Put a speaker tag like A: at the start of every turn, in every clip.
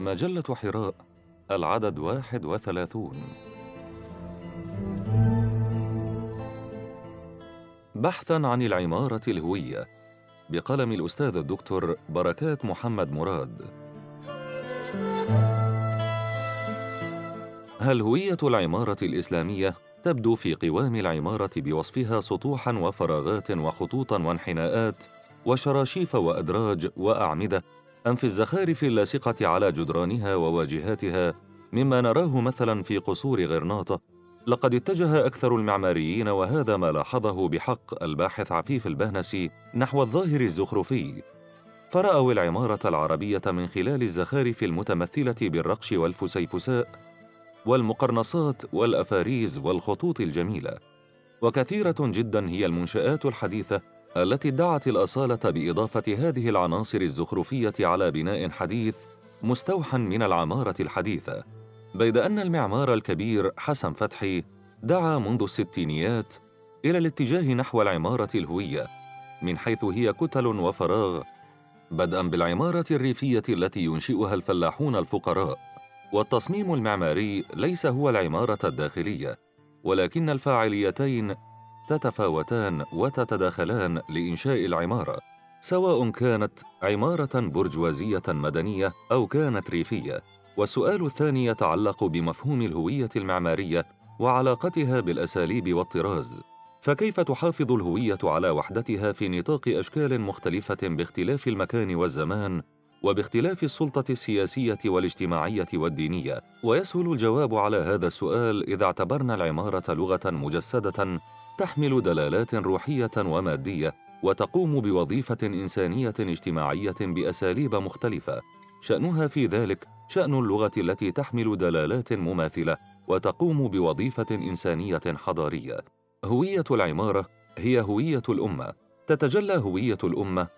A: مجلة حراء العدد واحد وثلاثون. بحثا عن العمارة الهوية بقلم الأستاذ الدكتور بركات محمد مراد. هل هوية العمارة الإسلامية تبدو في قوام العمارة بوصفها سطوحا وفراغات وخطوطا وانحناءات وشراشيف وأدراج وأعمدة أم في الزخارف اللاصقة على جدرانها وواجهاتها مما نراه مثلا في قصور غرناطة. لقد اتجه أكثر المعماريين وهذا ما لاحظه بحق الباحث عفيف البهنسي نحو الظاهر الزخرفي. فرأوا العمارة العربية من خلال الزخارف المتمثلة بالرقش والفسيفساء والمقرنصات والأفاريز والخطوط الجميلة. وكثيرة جدا هي المنشآت الحديثة التي ادعت الأصالة بإضافة هذه العناصر الزخرفية على بناء حديث مستوحى من العمارة الحديثة بيد أن المعمار الكبير حسن فتحي دعا منذ الستينيات إلى الاتجاه نحو العمارة الهوية من حيث هي كتل وفراغ بدءا بالعمارة الريفية التي ينشئها الفلاحون الفقراء. والتصميم المعماري ليس هو العمارة الداخلية ولكن الفاعليتين تتفاوتان وتتداخلان لإنشاء العمارة سواء كانت عمارة برجوازية مدنية أو كانت ريفية. والسؤال الثاني يتعلق بمفهوم الهوية المعمارية وعلاقتها بالأساليب والطراز. فكيف تحافظ الهوية على وحدتها في نطاق أشكال مختلفة باختلاف المكان والزمان وباختلاف السلطة السياسية والاجتماعية والدينية؟ ويسهل الجواب على هذا السؤال إذا اعتبرنا العمارة لغة مجسدة تحمل دلالات روحية ومادية وتقوم بوظيفة إنسانية اجتماعية بأساليب مختلفة شأنها في ذلك شأن اللغة التي تحمل دلالات مماثلة وتقوم بوظيفة إنسانية حضارية. هوية العمارة هي هوية الأمة، تتجلى هوية الأمة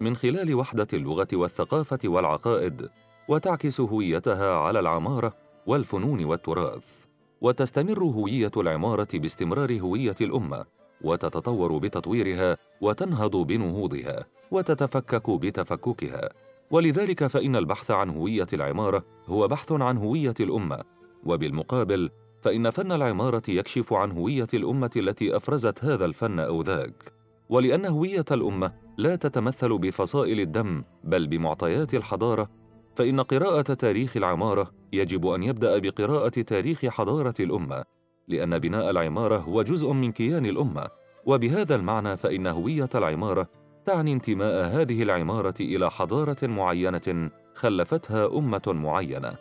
A: من خلال وحدة اللغة والثقافة والعقائد، وتعكس هويتها على العمارة والفنون والتراث. وتستمر هوية العمارة باستمرار هوية الأمة، وتتطور بتطويرها وتنهض بنهوضها، وتتفكك بتفككها، ولذلك فإن البحث عن هوية العمارة هو بحث عن هوية الأمة، وبالمقابل فإن فن العمارة يكشف عن هوية الأمة التي أفرزت هذا الفن أو ذاك. ولأن هوية الأمة لا تتمثل بفصائل الدم بل بمعطيات الحضارة، فإن قراءة تاريخ العمارة يجب أن يبدأ بقراءة تاريخ حضارة الأمة، لأن بناء العمارة هو جزء من كيان الأمة، وبهذا المعنى فإن هوية العمارة تعني انتماء هذه العمارة إلى حضارة معينة خلفتها أمة معينة.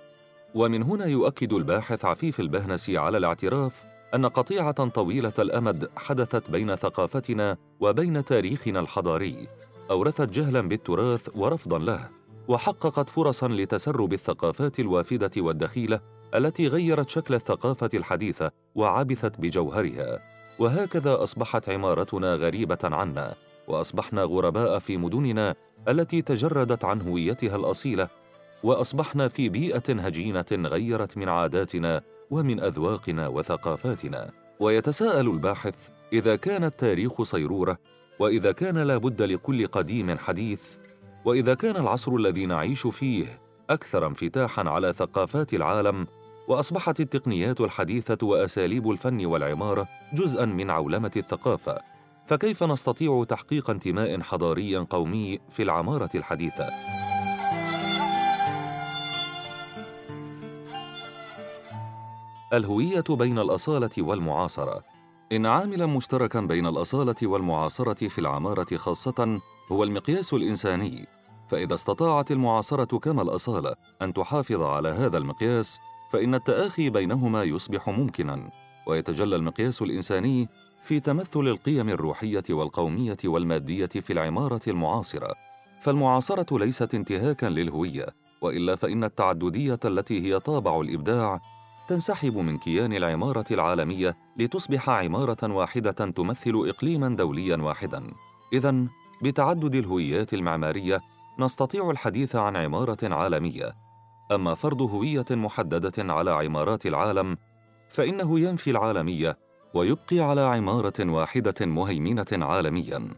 A: ومن هنا يؤكد الباحث عفيف البهنسي على الاعتراف أن قطيعة طويلة الأمد حدثت بين ثقافتنا وبين تاريخنا الحضاري، أورثت جهلا بالتراث ورفضا له، وحققت فرصا لتسرب الثقافات الوافدة والدخيلة التي غيرت شكل الثقافة الحديثة وعبثت بجوهرها، وهكذا أصبحت عمارتنا غريبة عنا، وأصبحنا غرباء في مدننا التي تجردت عن هويتها الأصيلة وأصبحنا في بيئة هجينة غيرت من عاداتنا ومن أذواقنا وثقافاتنا. ويتساءل الباحث إذا كان التاريخ صيرورة وإذا كان لا بد لكل قديم حديث وإذا كان العصر الذي نعيش فيه أكثر انفتاحا على ثقافات العالم وأصبحت التقنيات الحديثة وأساليب الفن والعماره جزءا من عولمة الثقافة فكيف نستطيع تحقيق انتماء حضاري قومي في العمارة الحديثة؟ الهوية بين الأصالة والمعاصرة. إن عاملا مشتركا بين الأصالة والمعاصرة في العمارة خاصة هو المقياس الإنساني. فإذا استطاعت المعاصرة كما الأصالة أن تحافظ على هذا المقياس فإن التآخي بينهما يصبح ممكنا. ويتجلى المقياس الإنساني في تمثل القيم الروحية والقومية والمادية في العمارة المعاصرة. فالمعاصرة ليست انتهاكا للهوية وإلا فإن التعددية التي هي طابع الإبداع تنسحب من كيان العمارة العالمية لتصبح عمارة واحدة تمثل اقليما دوليا واحدا. اذا بتعدد الهويات المعمارية نستطيع الحديث عن عمارة عالمية. أما فرض هوية محددة على عمارات العالم فإنه ينفي العالمية ويبقي على عمارة واحدة مهيمنة عالميا.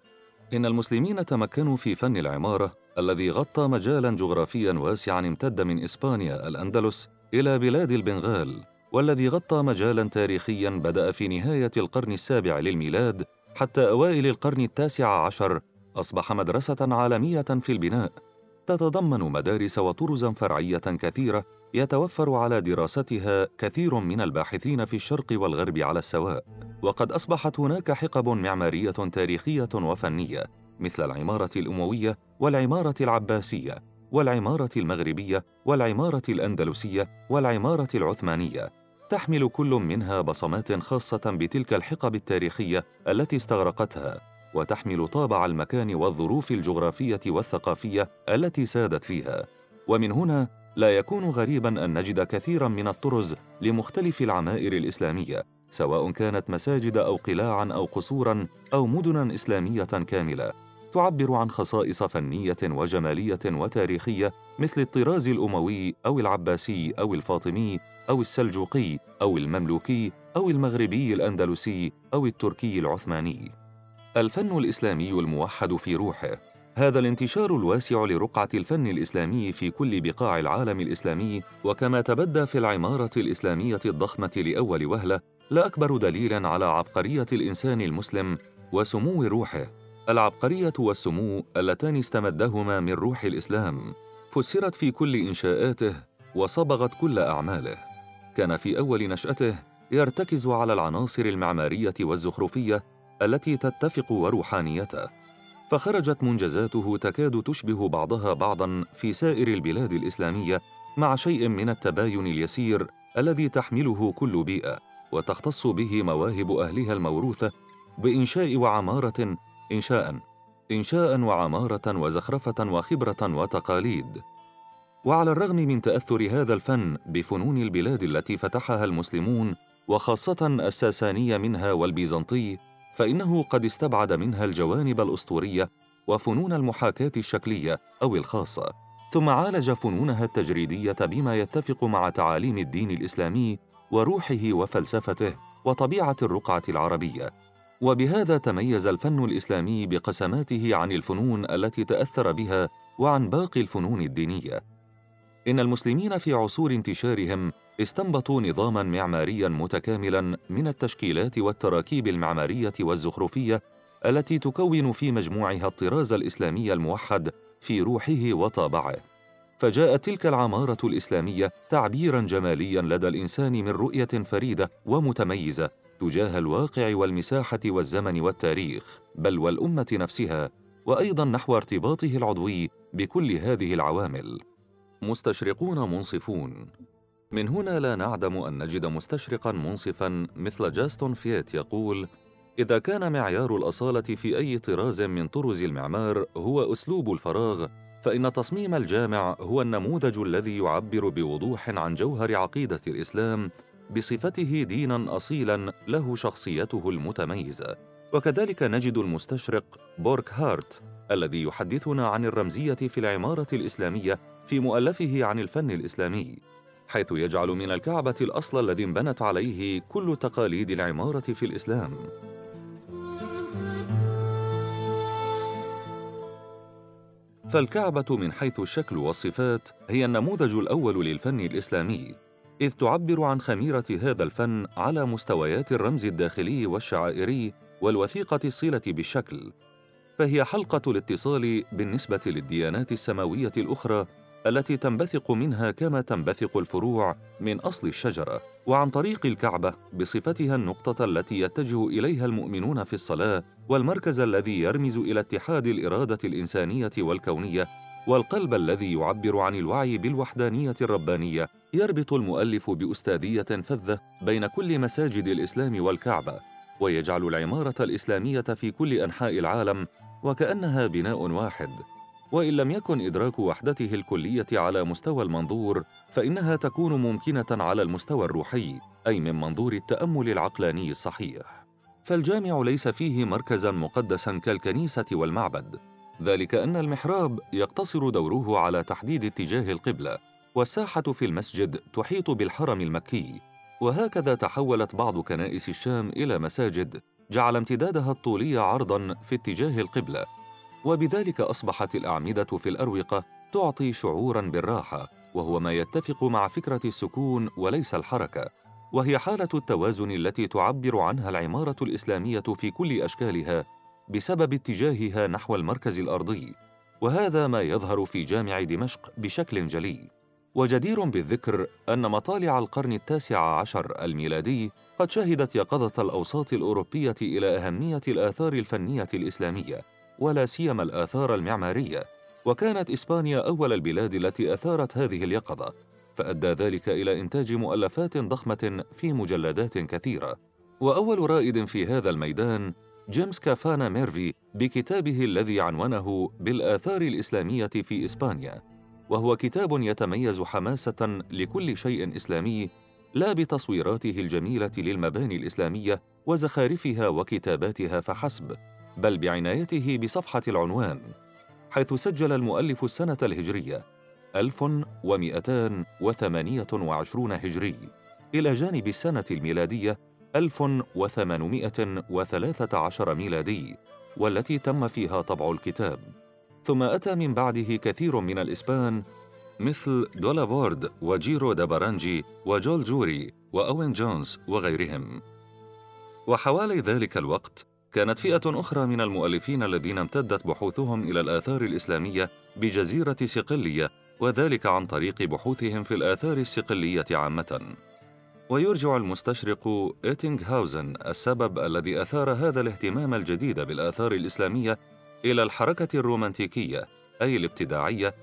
A: إن المسلمين تمكنوا في فن العماره الذي غطى مجالا جغرافيا واسعا امتد من إسبانيا الأندلس إلى بلاد البنغال والذي غطى مجالا تاريخيا بدأ في نهاية القرن السابع للميلاد حتى أوائل القرن التاسع عشر أصبح مدرسة عالمية في البناء. تتضمن مدارس وطرزا فرعية كثيرة يتوفر على دراستها كثير من الباحثين في الشرق والغرب على السواء. وقد أصبحت هناك حقب معمارية تاريخية وفنية مثل العمارة الأموية والعمارة العباسية والعمارة المغربية والعمارة الأندلسية والعمارة العثمانية. تحمل كل منها بصمات خاصة بتلك الحقب التاريخية التي استغرقتها. وتحمل طابع المكان والظروف الجغرافية والثقافية التي سادت فيها. ومن هنا لا يكون غريبا أن نجد كثيرا من الطرز لمختلف العمائر الإسلامية سواء كانت مساجد أو قلاعا أو قصورا أو مدنا إسلامية كاملة. تعبر عن خصائص فنية وجمالية وتاريخية مثل الطراز الأموي أو العباسي أو الفاطمي أو السلجوقي أو المملوكي أو المغربي الأندلسي أو التركي العثماني. الفن الإسلامي الموحد في روحه. هذا الانتشار الواسع لرقعة الفن الإسلامي في كل بقاع العالم الإسلامي وكما تبدى في العمارة الإسلامية الضخمة لأول وهلة لا أكبر دليل على عبقرية الإنسان المسلم وسمو روحه. العبقرية والسمو اللتان استمدهما من روح الإسلام. فسرت في كل إنشاءاته وصبغت كل أعماله. كان في أول نشأته يرتكز على العناصر المعمارية والزخرفية التي تتفق وروحانيته فخرجت منجزاته تكاد تشبه بعضها بعضا في سائر البلاد الإسلامية مع شيء من التباين اليسير الذي تحمله كل بيئة وتختص به مواهب أهلها الموروثة بإنشاء وعمارة إنشاء إنشاء وعمارة وزخرفة وخبرة وتقاليد. وعلى الرغم من تأثر هذا الفن بفنون البلاد التي فتحها المسلمون وخاصة الساساني منها والبيزنطي فإنه قد استبعد منها الجوانب الأسطورية وفنون المحاكاة الشكلية أو الخاصة ثم عالج فنونها التجريدية بما يتفق مع تعاليم الدين الإسلامي وروحه وفلسفته وطبيعة الرقعة العربية. وبهذا تميز الفن الإسلامي بقسماته عن الفنون التي تأثر بها وعن باقي الفنون الدينية. إن المسلمين في عصور انتشارهم استنبطوا نظاما معماريا متكاملا من التشكيلات والتراكيب المعمارية والزخرفية التي تكون في مجموعها الطراز الإسلامي الموحد في روحه وطابعه. فجاءت تلك العمارة الإسلامية تعبيرا جماليا لدى الإنسان من رؤية فريدة ومتميزة تجاه الواقع والمساحة والزمن والتاريخ بل والأمة نفسها وأيضا نحو ارتباطه العضوي بكل هذه العوامل. مستشرقون منصفون. من هنا لا نعدم أن نجد مستشرقا منصفا مثل جاستون فيت يقول إذا كان معيار الأصالة في أي طراز من طرز المعمار هو أسلوب الفراغ فإن تصميم الجامع هو النموذج الذي يعبر بوضوح عن جوهر عقيدة الإسلام بصفته دينا اصيلا له شخصيته المتميزة. وكذلك نجد المستشرق بورك هارت الذي يحدثنا عن الرمزية في العمارة الإسلامية في مؤلفه عن الفن الإسلامي. حيث يجعل من الكعبة الأصل الذي انبنت عليه كل تقاليد العمارة في الإسلام. فالكعبة من حيث الشكل والصفات هي النموذج الأول للفن الإسلامي إذ تعبر عن خميرة هذا الفن على مستويات الرمز الداخلي والشعائري والوثيقة الصلة بالشكل، فهي حلقة الاتصال بالنسبة للديانات السماوية الأخرى التي تنبثق منها كما تنبثق الفروع من أصل الشجرة، وعن طريق الكعبة بصفتها النقطة التي يتجه إليها المؤمنون في الصلاة، والمركز الذي يرمز إلى اتحاد الإرادة الإنسانية والكونية والقلب الذي يعبر عن الوعي بالوحدانية الربانية يربط المؤلف بأستاذية فذة بين كل مساجد الإسلام والكعبة ويجعل العمارة الإسلامية في كل أنحاء العالم وكأنها بناء واحد. وإن لم يكن إدراك وحدته الكلية على مستوى المنظور فإنها تكون ممكنة على المستوى الروحي أي من منظور التأمل العقلاني الصحيح. فالجامع ليس فيه مركزا مقدسا كالكنيسة والمعبد. ذلك أن المحراب يقتصر دوره على تحديد اتجاه القبلة والساحة في المسجد تحيط بالحرم المكي. وهكذا تحولت بعض كنائس الشام إلى مساجد جعل امتدادها الطولي عرضا في اتجاه القبلة. وبذلك أصبحت الأعمدة في الأروقة تعطي شعوراً بالراحة وهو ما يتفق مع فكرة السكون وليس الحركة. وهي حالة التوازن التي تعبر عنها العمارة الإسلامية في كل أشكالها بسبب اتجاهها نحو المركز الأرضي. وهذا ما يظهر في جامع دمشق بشكل جلي. وجدير بالذكر أن مطالع القرن التاسع عشر الميلادي قد شهدت يقظة الأوساط الأوروبية إلى أهمية الآثار الفنية الإسلامية. ولا سيما الآثار المعمارية. وكانت إسبانيا أول البلاد التي أثارت هذه اليقظة فأدى ذلك إلى إنتاج مؤلفات ضخمة في مجلدات كثيرة. وأول رائد في هذا الميدان جيمس كافانا ميرفي بكتابه الذي عنونه بالآثار الإسلامية في إسبانيا. وهو كتاب يتميز حماسة لكل شيء إسلامي لا بتصويراته الجميلة للمباني الإسلامية وزخارفها وكتاباتها فحسب. بل بعنايته بصفحة العنوان حيث سجل المؤلف السنة الهجرية 1228 هجري إلى جانب السنة الميلادية 1813 ميلادي والتي تم فيها طبع الكتاب. ثم أتى من بعده كثير من الإسبان مثل دولافورد وجيرو دابارانجي وجول جوري وأوين جونز وغيرهم. وحوالي ذلك الوقت كانت فئة أخرى من المؤلفين الذين امتدت بحوثهم إلى الآثار الإسلامية بجزيرة صقلية وذلك عن طريق بحوثهم في الآثار الصقلية عامة. ويرجع المستشرق إيتينغهاوزن السبب الذي أثار هذا الاهتمام الجديد بالآثار الإسلامية إلى الحركة الرومانتيكية أي الابتداعية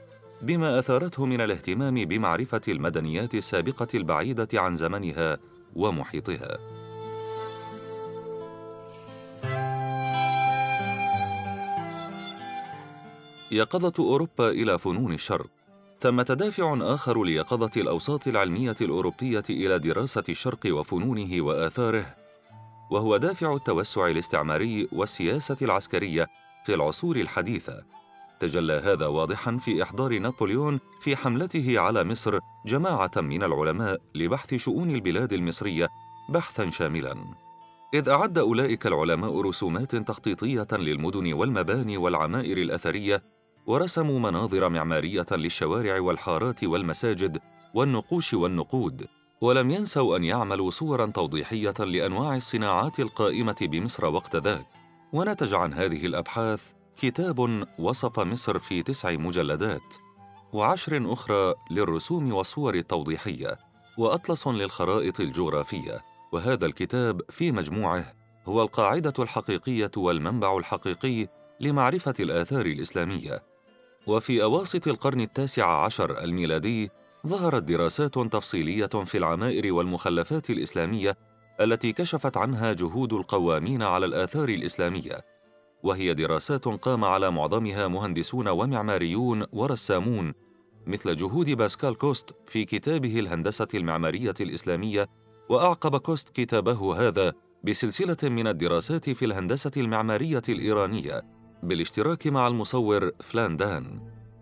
A: بما أثارته من الاهتمام بمعرفة المدنيات السابقة البعيدة عن زمنها ومحيطها. يقظة أوروبا إلى فنون الشرق. ثمة دافع آخر ليقظة الأوساط العلمية الأوروبية إلى دراسة الشرق وفنونه وآثاره وهو دافع التوسع الاستعماري والسياسة العسكرية في العصور الحديثة. تجلى هذا واضحا في إحضار نابليون في حملته على مصر جماعة من العلماء لبحث شؤون البلاد المصرية بحثا شاملا. إذ أعد أولئك العلماء رسومات تخطيطية للمدن والمباني والعمائر الأثرية ورسموا مناظر معمارية للشوارع والحارات والمساجد والنقوش والنقود ولم ينسوا أن يعملوا صورا توضيحية لأنواع الصناعات القائمة بمصر وقت ذاك. ونتج عن هذه الأبحاث كتاب وصف مصر في تسع مجلدات وعشر أخرى للرسوم والصور التوضيحية وأطلس للخرائط الجغرافية. وهذا الكتاب في مجموعه هو القاعدة الحقيقية والمنبع الحقيقي لمعرفة الآثار الإسلامية. وفي أواسط القرن التاسع عشر الميلادي ظهرت دراسات تفصيلية في العمائر والمخلفات الإسلامية التي كشفت عنها جهود القوامين على الآثار الإسلامية. وهي دراسات قام على معظمها مهندسون ومعماريون ورسامون مثل جهود باسكال كوست في كتابه الهندسة المعمارية الإسلامية وأعقب كوست كتابه هذا بسلسلة من الدراسات في الهندسة المعمارية الإيرانية. بالاشتراك مع المصور فلاندان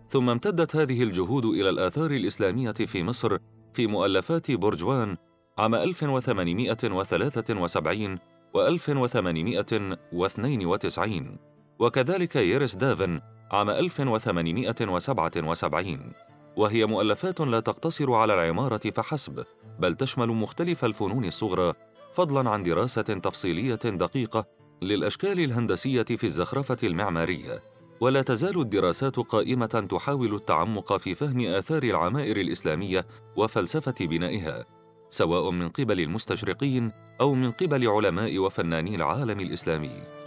A: ثم امتدت هذه الجهود إلى الآثار الإسلامية في مصر في مؤلفات برجوان عام 1873 و 1892 وكذلك ييرس دافن عام 1877 وهي مؤلفات لا تقتصر على العمارة فحسب بل تشمل مختلف الفنون الصغرى فضلا عن دراسة تفصيلية دقيقة للأشكال الهندسية في الزخرفة المعمارية ولا تزال الدراسات قائمة تحاول التعمق في فهم آثار العمائر الإسلامية وفلسفة بنائها سواء من قبل المستشرقين أو من قبل علماء وفناني العالم الإسلامي.